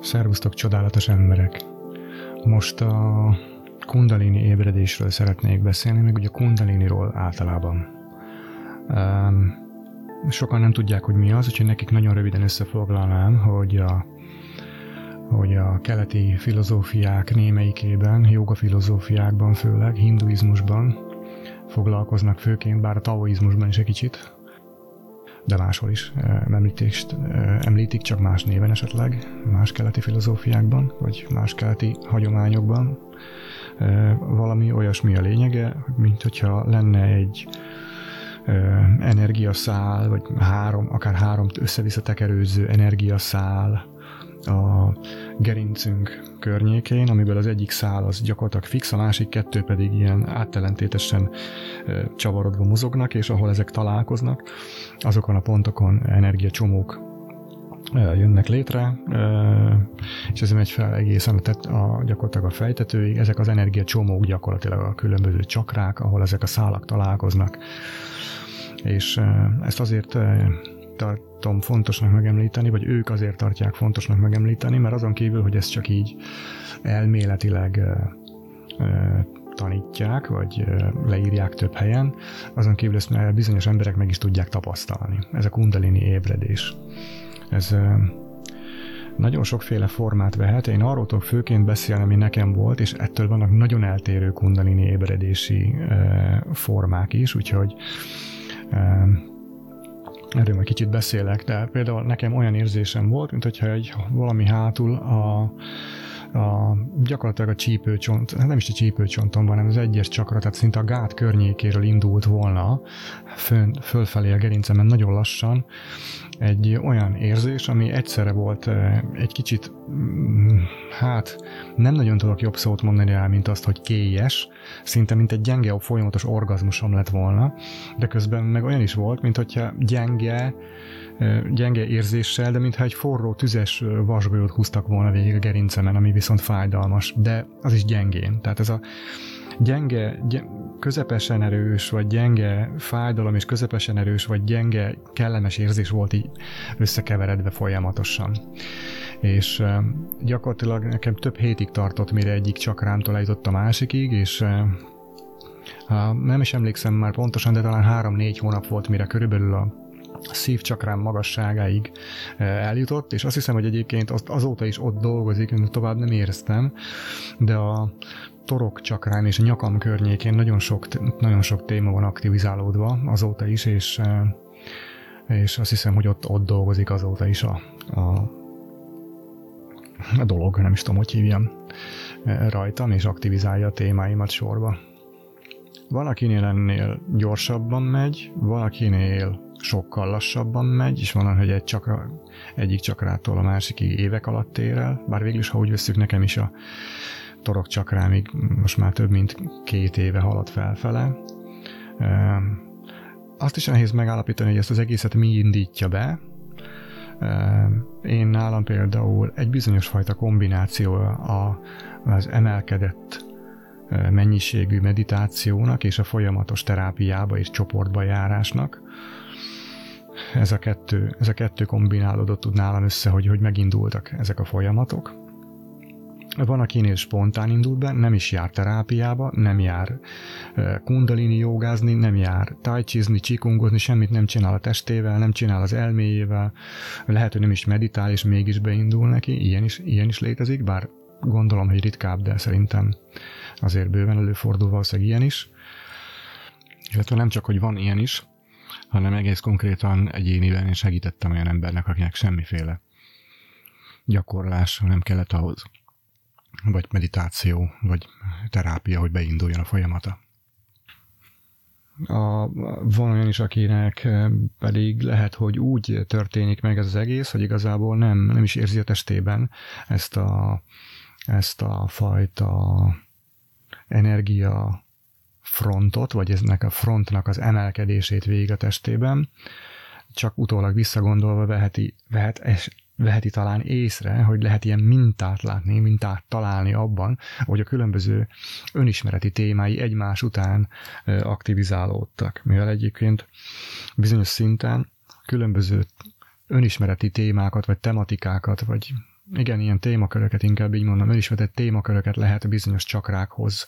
Szervusztok, csodálatos emberek! Most a kundalini ébredésről szeretnék beszélni, meg ugye a kundaliniról általában. Sokan nem tudják, hogy mi az, úgyhogy nekik nagyon röviden összefoglalnám, hogy a, hogy a keleti filozófiák némelyikében, joga filozófiákban főleg, hinduizmusban foglalkoznak főként, bár a taoizmusban is egy kicsit, de máshol is említést, említik, csak más néven esetleg, más keleti filozófiákban, vagy más keleti hagyományokban. Valami olyasmi a lényege, mint hogyha lenne egy energiaszál, vagy három, akár három össze-vissza tekerőző energiaszál a gerincünk környékén, amiből az egyik szál az gyakorlatilag fix, a másik kettő pedig ilyen áttelentétesen csavarodva mozognak, és ahol ezek találkoznak, azokon a pontokon energiacsomók jönnek létre, és ez megy fel egészen a, a, gyakorlatilag a fejtetőig. Ezek az energiacsomók gyakorlatilag a különböző csakrák, ahol ezek a szálak találkoznak. És ezt azért tartom fontosnak megemlíteni, vagy ők azért tartják fontosnak megemlíteni, mert azon kívül, hogy ezt csak így elméletileg tanítják, vagy leírják több helyen, azon kívül ezt bizonyos emberek meg is tudják tapasztalni. Ez a kundalini ébredés. Ez nagyon sokféle formát vehet. Én arról tudok főként beszélni, ami nekem volt, és ettől vannak nagyon eltérő kundalini ébredési formák is, úgyhogy erről majd kicsit beszélek, de például nekem olyan érzésem volt, mint hogyha egy valami hátul a a, gyakorlatilag a csípőcsont, hát nem is a csípőcsonton, hanem az egyes csakra, tehát szinte a gát környékéről indult volna fön, fölfelé a gerincemen nagyon lassan egy olyan érzés, ami egyszerre volt egy kicsit, mm, hát nem nagyon tudok jobb szót mondani rá, mint azt, hogy kélyes, szinte mint egy gyenge, folyamatos orgazmusom lett volna, de közben meg olyan is volt, mint hogyha gyenge, gyenge érzéssel, de mintha egy forró, tüzes vasgolyót húztak volna végig a gerincemen, ami viszont fájdalmas, de az is gyengén. Tehát ez a gyenge, gy- közepesen erős, vagy gyenge fájdalom, és közepesen erős, vagy gyenge, kellemes érzés volt így összekeveredve folyamatosan. És gyakorlatilag nekem több hétig tartott, mire egyik csakrámtól eljutott a másikig, és nem is emlékszem már pontosan, de talán három-négy hónap volt, mire körülbelül a szívcsakrám magasságáig eljutott, és azt hiszem, hogy egyébként azt azóta is ott dolgozik, én tovább nem éreztem, de a torok csakrán és a nyakam környékén nagyon sok, nagyon sok téma van aktivizálódva azóta is, és, és azt hiszem, hogy ott, ott dolgozik azóta is a, a, a dolog, nem is tudom, hogy hívjam rajtam, és aktivizálja a témáimat sorba. Van, akinél ennél gyorsabban megy, van, akinél sokkal lassabban megy, és van, hogy egy csakra, egyik csakrától a másikig évek alatt ér el, bár végül is, ha úgy veszük, nekem is a torok csakrámig most már több mint két éve halad felfele. Azt is nehéz megállapítani, hogy ezt az egészet mi indítja be. Én nálam például egy bizonyos fajta kombináció az emelkedett mennyiségű meditációnak és a folyamatos terápiába és csoportba járásnak, ez a kettő, ez a kettő kombinálódott tud nálam össze, hogy, hogy megindultak ezek a folyamatok. Van, akinél spontán indult be, nem is jár terápiába, nem jár kundalini jogázni, nem jár tajcsizni, csikungozni, semmit nem csinál a testével, nem csinál az elméjével, lehet, hogy nem is meditál, és mégis beindul neki, ilyen is, ilyen is létezik, bár gondolom, hogy ritkább, de szerintem azért bőven előfordul valószínűleg ilyen is. Illetve nem csak, hogy van ilyen is, hanem egész konkrétan egyéniben én segítettem olyan embernek, akinek semmiféle gyakorlás nem kellett ahhoz, vagy meditáció, vagy terápia, hogy beinduljon a folyamata. A, van olyan is, akinek pedig lehet, hogy úgy történik meg ez az egész, hogy igazából nem, nem is érzi a testében ezt a, ezt a fajta energia frontot, vagy eznek a frontnak az emelkedését végig a testében, csak utólag visszagondolva veheti, vehet, es, veheti talán észre, hogy lehet ilyen mintát látni, mintát találni abban, hogy a különböző önismereti témái egymás után aktivizálódtak. Mivel egyébként bizonyos szinten különböző önismereti témákat, vagy tematikákat, vagy igen, ilyen témaköröket inkább így mondom, elismertett témaköröket lehet bizonyos csakrákhoz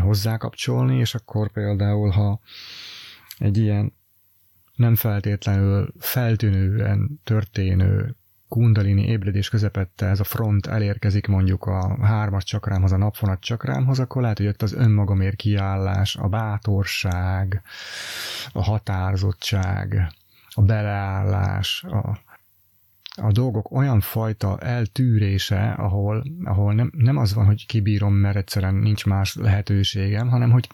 hozzákapcsolni, és akkor például, ha egy ilyen nem feltétlenül feltűnően történő kundalini ébredés közepette ez a front elérkezik mondjuk a hármas csakrámhoz, a napfonat csakrámhoz, akkor lehet, hogy ott az önmagamért kiállás, a bátorság, a határozottság, a beleállás, a, a dolgok olyan fajta eltűrése, ahol, ahol nem, nem az van, hogy kibírom, mert egyszerűen nincs más lehetőségem, hanem hogy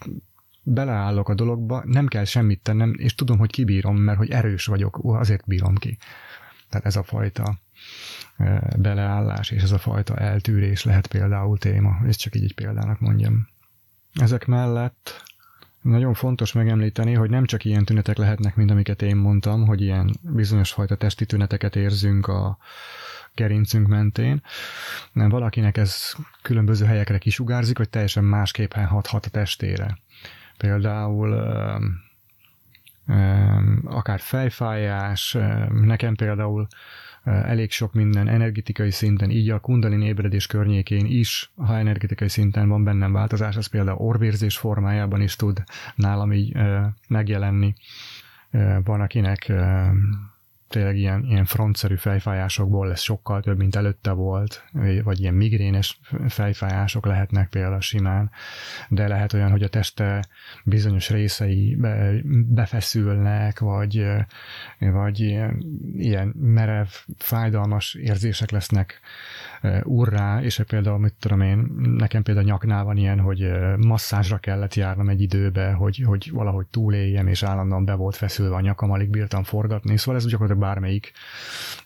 beleállok a dologba, nem kell semmit tennem, és tudom, hogy kibírom, mert hogy erős vagyok, azért bírom ki. Tehát ez a fajta beleállás és ez a fajta eltűrés lehet például téma, és csak így egy példának mondjam. Ezek mellett nagyon fontos megemlíteni, hogy nem csak ilyen tünetek lehetnek, mint amiket én mondtam, hogy ilyen bizonyos fajta testi tüneteket érzünk a gerincünk mentén, nem valakinek ez különböző helyekre kisugárzik, vagy teljesen másképpen hathat a testére. Például akár fejfájás, nekem például elég sok minden energetikai szinten, így a kundalini ébredés környékén is, ha energetikai szinten van bennem változás, az például orvérzés formájában is tud nálam így megjelenni. Van, akinek tényleg ilyen, ilyen frontszerű fejfájásokból lesz sokkal több, mint előtte volt, vagy ilyen migrénes fejfájások lehetnek például simán, de lehet olyan, hogy a teste bizonyos részei be, befeszülnek, vagy, vagy ilyen, ilyen merev, fájdalmas érzések lesznek urrá, és például, mit tudom én, nekem például nyaknál van ilyen, hogy masszázsra kellett járnom egy időbe, hogy, hogy valahogy túléljem, és állandóan be volt feszülve a nyakam, alig bírtam forgatni, szóval ez gyakorlatilag bármelyik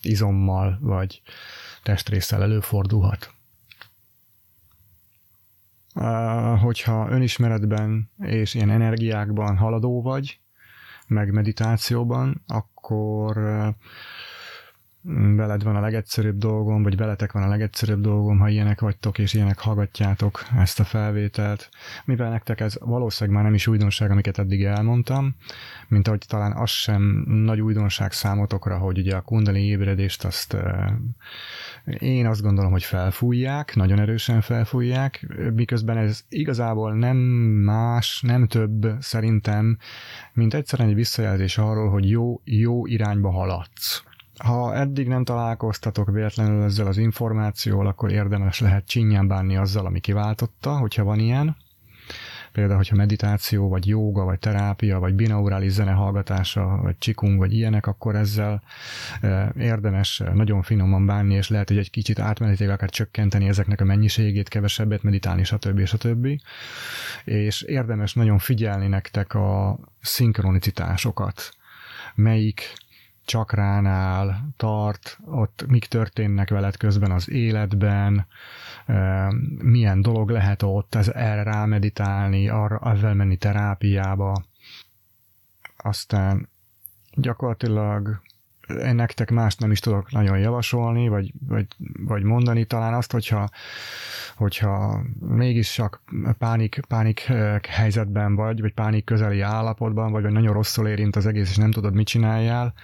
izommal vagy testrészsel előfordulhat. Hogyha önismeretben és ilyen energiákban haladó vagy, meg meditációban, akkor veled van a legegyszerűbb dolgom, vagy veletek van a legegyszerűbb dolgom, ha ilyenek vagytok, és ilyenek hallgatjátok ezt a felvételt. Mivel nektek ez valószínűleg már nem is újdonság, amiket eddig elmondtam, mint ahogy talán az sem nagy újdonság számotokra, hogy ugye a kundali ébredést azt én azt gondolom, hogy felfújják, nagyon erősen felfújják, miközben ez igazából nem más, nem több szerintem, mint egyszerűen egy visszajelzés arról, hogy jó, jó irányba haladsz ha eddig nem találkoztatok véletlenül ezzel az információval, akkor érdemes lehet csinyán bánni azzal, ami kiváltotta, hogyha van ilyen. Például, hogyha meditáció, vagy jóga, vagy terápia, vagy binaurális zene hallgatása, vagy csikung, vagy ilyenek, akkor ezzel e, érdemes nagyon finoman bánni, és lehet, hogy egy kicsit átmenetileg akár csökkenteni ezeknek a mennyiségét, kevesebbet meditálni, stb. stb. És érdemes nagyon figyelni nektek a szinkronicitásokat, melyik csakránál tart, ott mik történnek veled közben az életben, milyen dolog lehet ott, ez erre rámeditálni, arra, ezzel menni terápiába. Aztán gyakorlatilag nektek mást nem is tudok nagyon javasolni, vagy, vagy, vagy mondani, talán azt, hogyha, hogyha mégis csak pánik, pánik eh, helyzetben vagy, vagy pánik közeli állapotban, vagy, vagy nagyon rosszul érint az egész, és nem tudod, mit csináljál,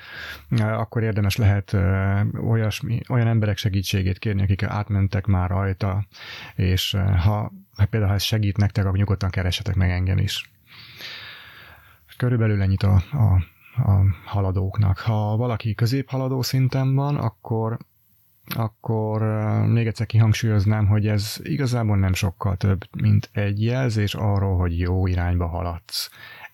eh, akkor érdemes lehet eh, olyasmi, olyan emberek segítségét kérni, akik átmentek már rajta, és ha például ha ez segít nektek, akkor nyugodtan keresetek meg engem is. Körülbelül ennyit a, a a haladóknak. Ha valaki középhaladó szinten van, akkor akkor még egyszer kihangsúlyoznám, hogy ez igazából nem sokkal több, mint egy jelzés arról, hogy jó irányba haladsz.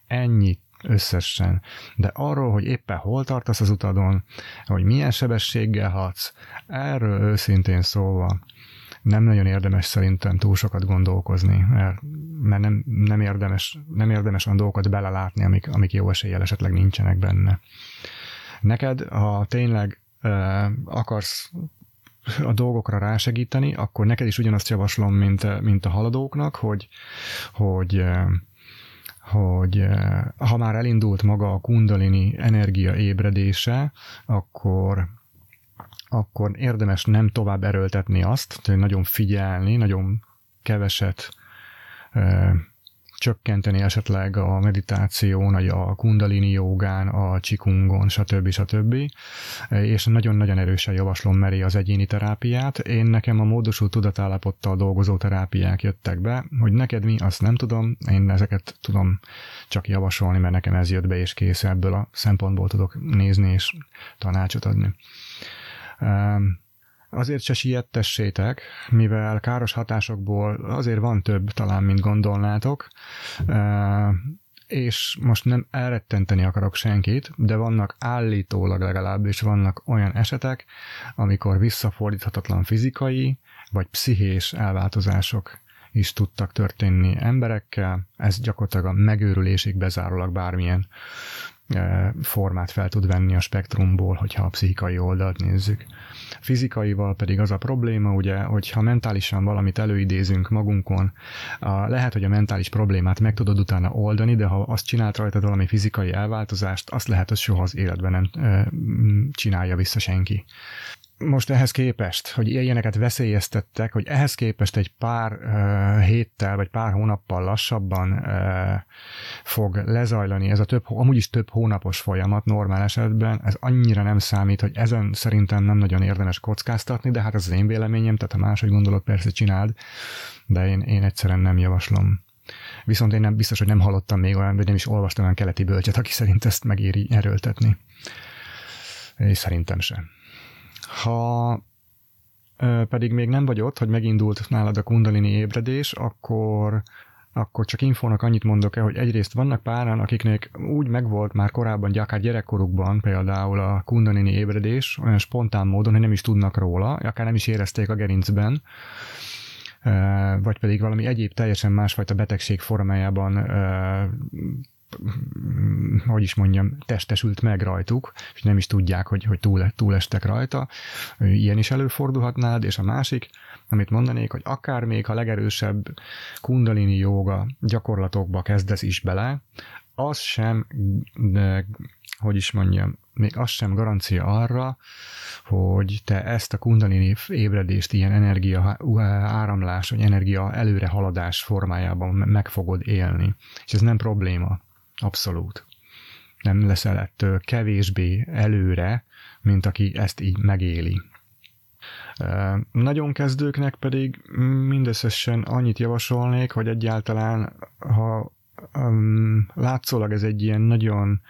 Ennyit összesen. De arról, hogy éppen hol tartasz az utadon, hogy milyen sebességgel haladsz, erről őszintén szólva nem nagyon érdemes szerintem túl sokat gondolkozni, mert, mert nem, nem, érdemes, nem érdemes olyan dolgokat belelátni, amik, amik jó eséllyel esetleg nincsenek benne. Neked, ha tényleg uh, akarsz a dolgokra rásegíteni, akkor neked is ugyanazt javaslom, mint, mint a haladóknak, hogy, hogy hogy ha már elindult maga a kundalini energia ébredése, akkor akkor érdemes nem tovább erőltetni azt, hogy nagyon figyelni, nagyon keveset csökkenteni esetleg a meditáción, a kundalini jogán, a csikungon, stb. stb. És nagyon-nagyon erősen javaslom meri az egyéni terápiát. Én nekem a módosult tudatállapottal dolgozó terápiák jöttek be, hogy neked mi, azt nem tudom, én ezeket tudom csak javasolni, mert nekem ez jött be, és kész ebből a szempontból tudok nézni és tanácsot adni. Azért se siettessétek, mivel káros hatásokból azért van több talán, mint gondolnátok, és most nem elrettenteni akarok senkit, de vannak állítólag legalábbis vannak olyan esetek, amikor visszafordíthatatlan fizikai vagy pszichés elváltozások is tudtak történni emberekkel, ez gyakorlatilag a megőrülésig bezárólag bármilyen formát fel tud venni a spektrumból, hogyha a pszichikai oldalt nézzük. Fizikaival pedig az a probléma, ugye, hogyha mentálisan valamit előidézünk magunkon, lehet, hogy a mentális problémát meg tudod utána oldani, de ha azt csinált rajtad valami fizikai elváltozást, azt lehet, hogy soha az életben nem csinálja vissza senki most ehhez képest, hogy ilyeneket veszélyeztettek, hogy ehhez képest egy pár uh, héttel vagy pár hónappal lassabban uh, fog lezajlani ez a több, amúgy is több hónapos folyamat normál esetben, ez annyira nem számít, hogy ezen szerintem nem nagyon érdemes kockáztatni, de hát ez az én véleményem, tehát ha máshogy gondolod, persze csináld, de én, én egyszerűen nem javaslom. Viszont én nem biztos, hogy nem hallottam még olyan, vagy nem is olvastam olyan keleti bölcset, aki szerint ezt megéri erőltetni. És szerintem sem. Ha pedig még nem vagy ott, hogy megindult nálad a kundalini ébredés, akkor akkor csak infónak annyit mondok el, hogy egyrészt vannak páran, akiknek úgy megvolt már korábban, akár gyerekkorukban például a kundalini ébredés, olyan spontán módon, hogy nem is tudnak róla, akár nem is érezték a gerincben, vagy pedig valami egyéb teljesen másfajta betegség formájában hogy is mondjam, testesült meg rajtuk, és nem is tudják, hogy, hogy túl, túlestek rajta. Ilyen is előfordulhatnád, és a másik, amit mondanék, hogy akár még ha legerősebb kundalini joga gyakorlatokba kezdesz is bele, az sem, de, hogy is mondjam, még az sem garancia arra, hogy te ezt a kundalini ébredést ilyen energia áramlás, vagy energia előrehaladás formájában meg fogod élni. És ez nem probléma. Abszolút. Nem leszel ettől kevésbé előre, mint aki ezt így megéli. Nagyon kezdőknek pedig mindösszesen annyit javasolnék, hogy egyáltalán, ha um, látszólag ez egy ilyen nagyon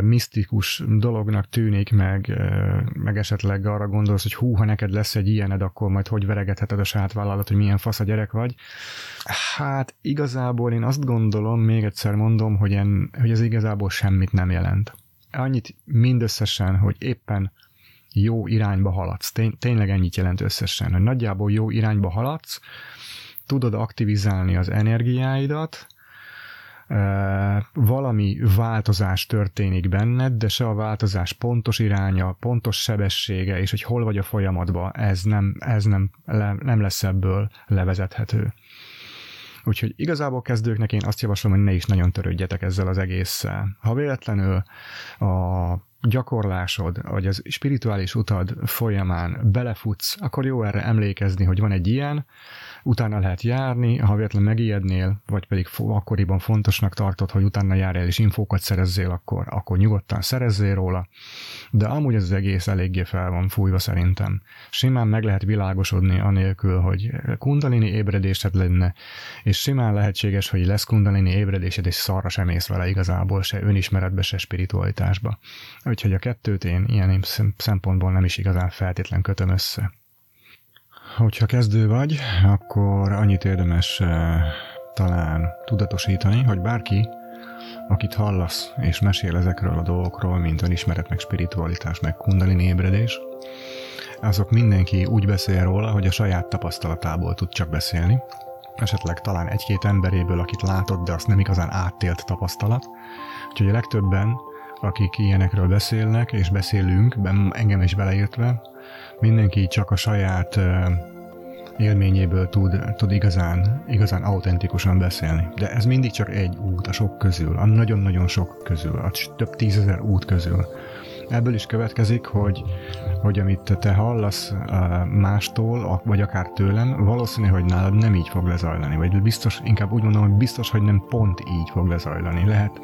misztikus dolognak tűnik, meg, meg esetleg arra gondolsz, hogy hú, ha neked lesz egy ilyened, akkor majd hogy veregetheted a saját vállalat, hogy milyen fasz a gyerek vagy. Hát igazából én azt gondolom, még egyszer mondom, hogy, en, hogy ez igazából semmit nem jelent. Annyit mindösszesen, hogy éppen jó irányba haladsz. Tény, tényleg ennyit jelent összesen, hogy nagyjából jó irányba haladsz, tudod aktivizálni az energiáidat, valami változás történik benned, de se a változás pontos iránya, pontos sebessége, és hogy hol vagy a folyamatban, ez nem, ez nem, nem lesz ebből levezethető. Úgyhogy igazából kezdőknek én azt javaslom, hogy ne is nagyon törődjetek ezzel az egésszel. Ha véletlenül a gyakorlásod, vagy az spirituális utad folyamán belefutsz, akkor jó erre emlékezni, hogy van egy ilyen, utána lehet járni, ha véletlenül megijednél, vagy pedig akkoriban fontosnak tartod, hogy utána járj el és infókat szerezzél, akkor, akkor nyugodtan szerezzél róla. De amúgy ez az egész eléggé fel van fújva szerintem. Simán meg lehet világosodni anélkül, hogy kundalini ébredésed lenne, és simán lehetséges, hogy lesz kundalini ébredésed, és szarra sem ész vele igazából, se önismeretbe, se spiritualitásba. Úgyhogy a kettőt én ilyen szempontból nem is igazán feltétlen kötöm össze. Hogyha kezdő vagy, akkor annyit érdemes eh, talán tudatosítani, hogy bárki, akit hallasz és mesél ezekről a dolgokról, mint önismeret, meg spiritualitás, meg kundalini ébredés, azok mindenki úgy beszél róla, hogy a saját tapasztalatából tud csak beszélni, esetleg talán egy-két emberéből, akit látott, de azt nem igazán áttélt tapasztalat. Úgyhogy a legtöbben, akik ilyenekről beszélnek, és beszélünk, engem is beleértve, mindenki csak a saját élményéből tud, tud igazán, igazán autentikusan beszélni. De ez mindig csak egy út a sok közül, a nagyon-nagyon sok közül, a több tízezer út közül. Ebből is következik, hogy, hogy amit te hallasz mástól, vagy akár tőlem, valószínű, hogy nálad nem így fog lezajlani, vagy biztos, inkább úgy mondom, hogy biztos, hogy nem pont így fog lezajlani. Lehet,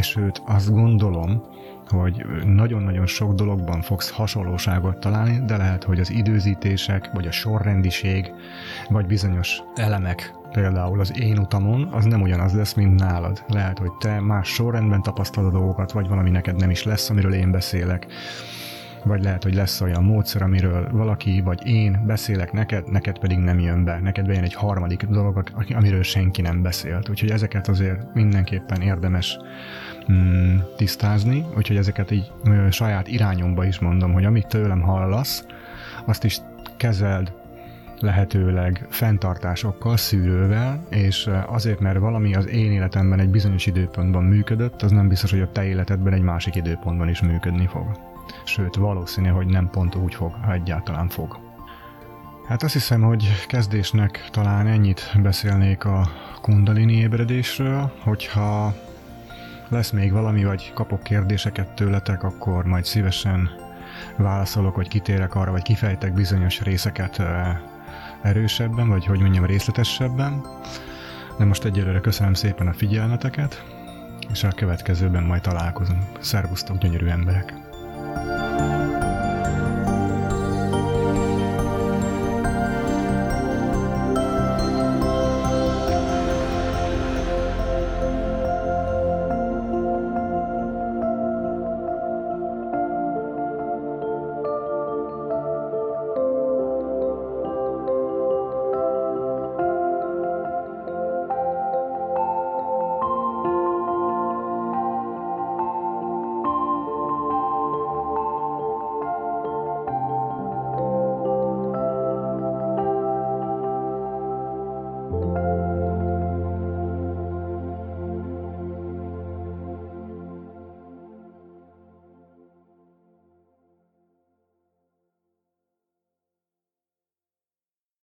sőt, azt gondolom, hogy nagyon-nagyon sok dologban fogsz hasonlóságot találni, de lehet, hogy az időzítések, vagy a sorrendiség, vagy bizonyos elemek, például az én utamon, az nem ugyanaz lesz, mint nálad. Lehet, hogy te más sorrendben tapasztalod a dolgokat, vagy valami neked nem is lesz, amiről én beszélek vagy lehet, hogy lesz olyan módszer, amiről valaki, vagy én beszélek neked, neked pedig nem jön be. Neked bejön egy harmadik dolog, amiről senki nem beszélt. Úgyhogy ezeket azért mindenképpen érdemes mm, tisztázni, úgyhogy ezeket így ö, saját irányomba is mondom, hogy amit tőlem hallasz, azt is kezeld lehetőleg fenntartásokkal, szűrővel, és azért, mert valami az én életemben egy bizonyos időpontban működött, az nem biztos, hogy a te életedben egy másik időpontban is működni fog. Sőt, valószínű, hogy nem pont úgy fog, ha egyáltalán fog. Hát azt hiszem, hogy kezdésnek talán ennyit beszélnék a kundalini ébredésről, hogyha lesz még valami, vagy kapok kérdéseket tőletek, akkor majd szívesen válaszolok, vagy kitérek arra, vagy kifejtek bizonyos részeket erősebben, vagy hogy mondjam, részletesebben. De most egyelőre köszönöm szépen a figyelmeteket, és a következőben majd találkozunk. Szervusztok, gyönyörű emberek!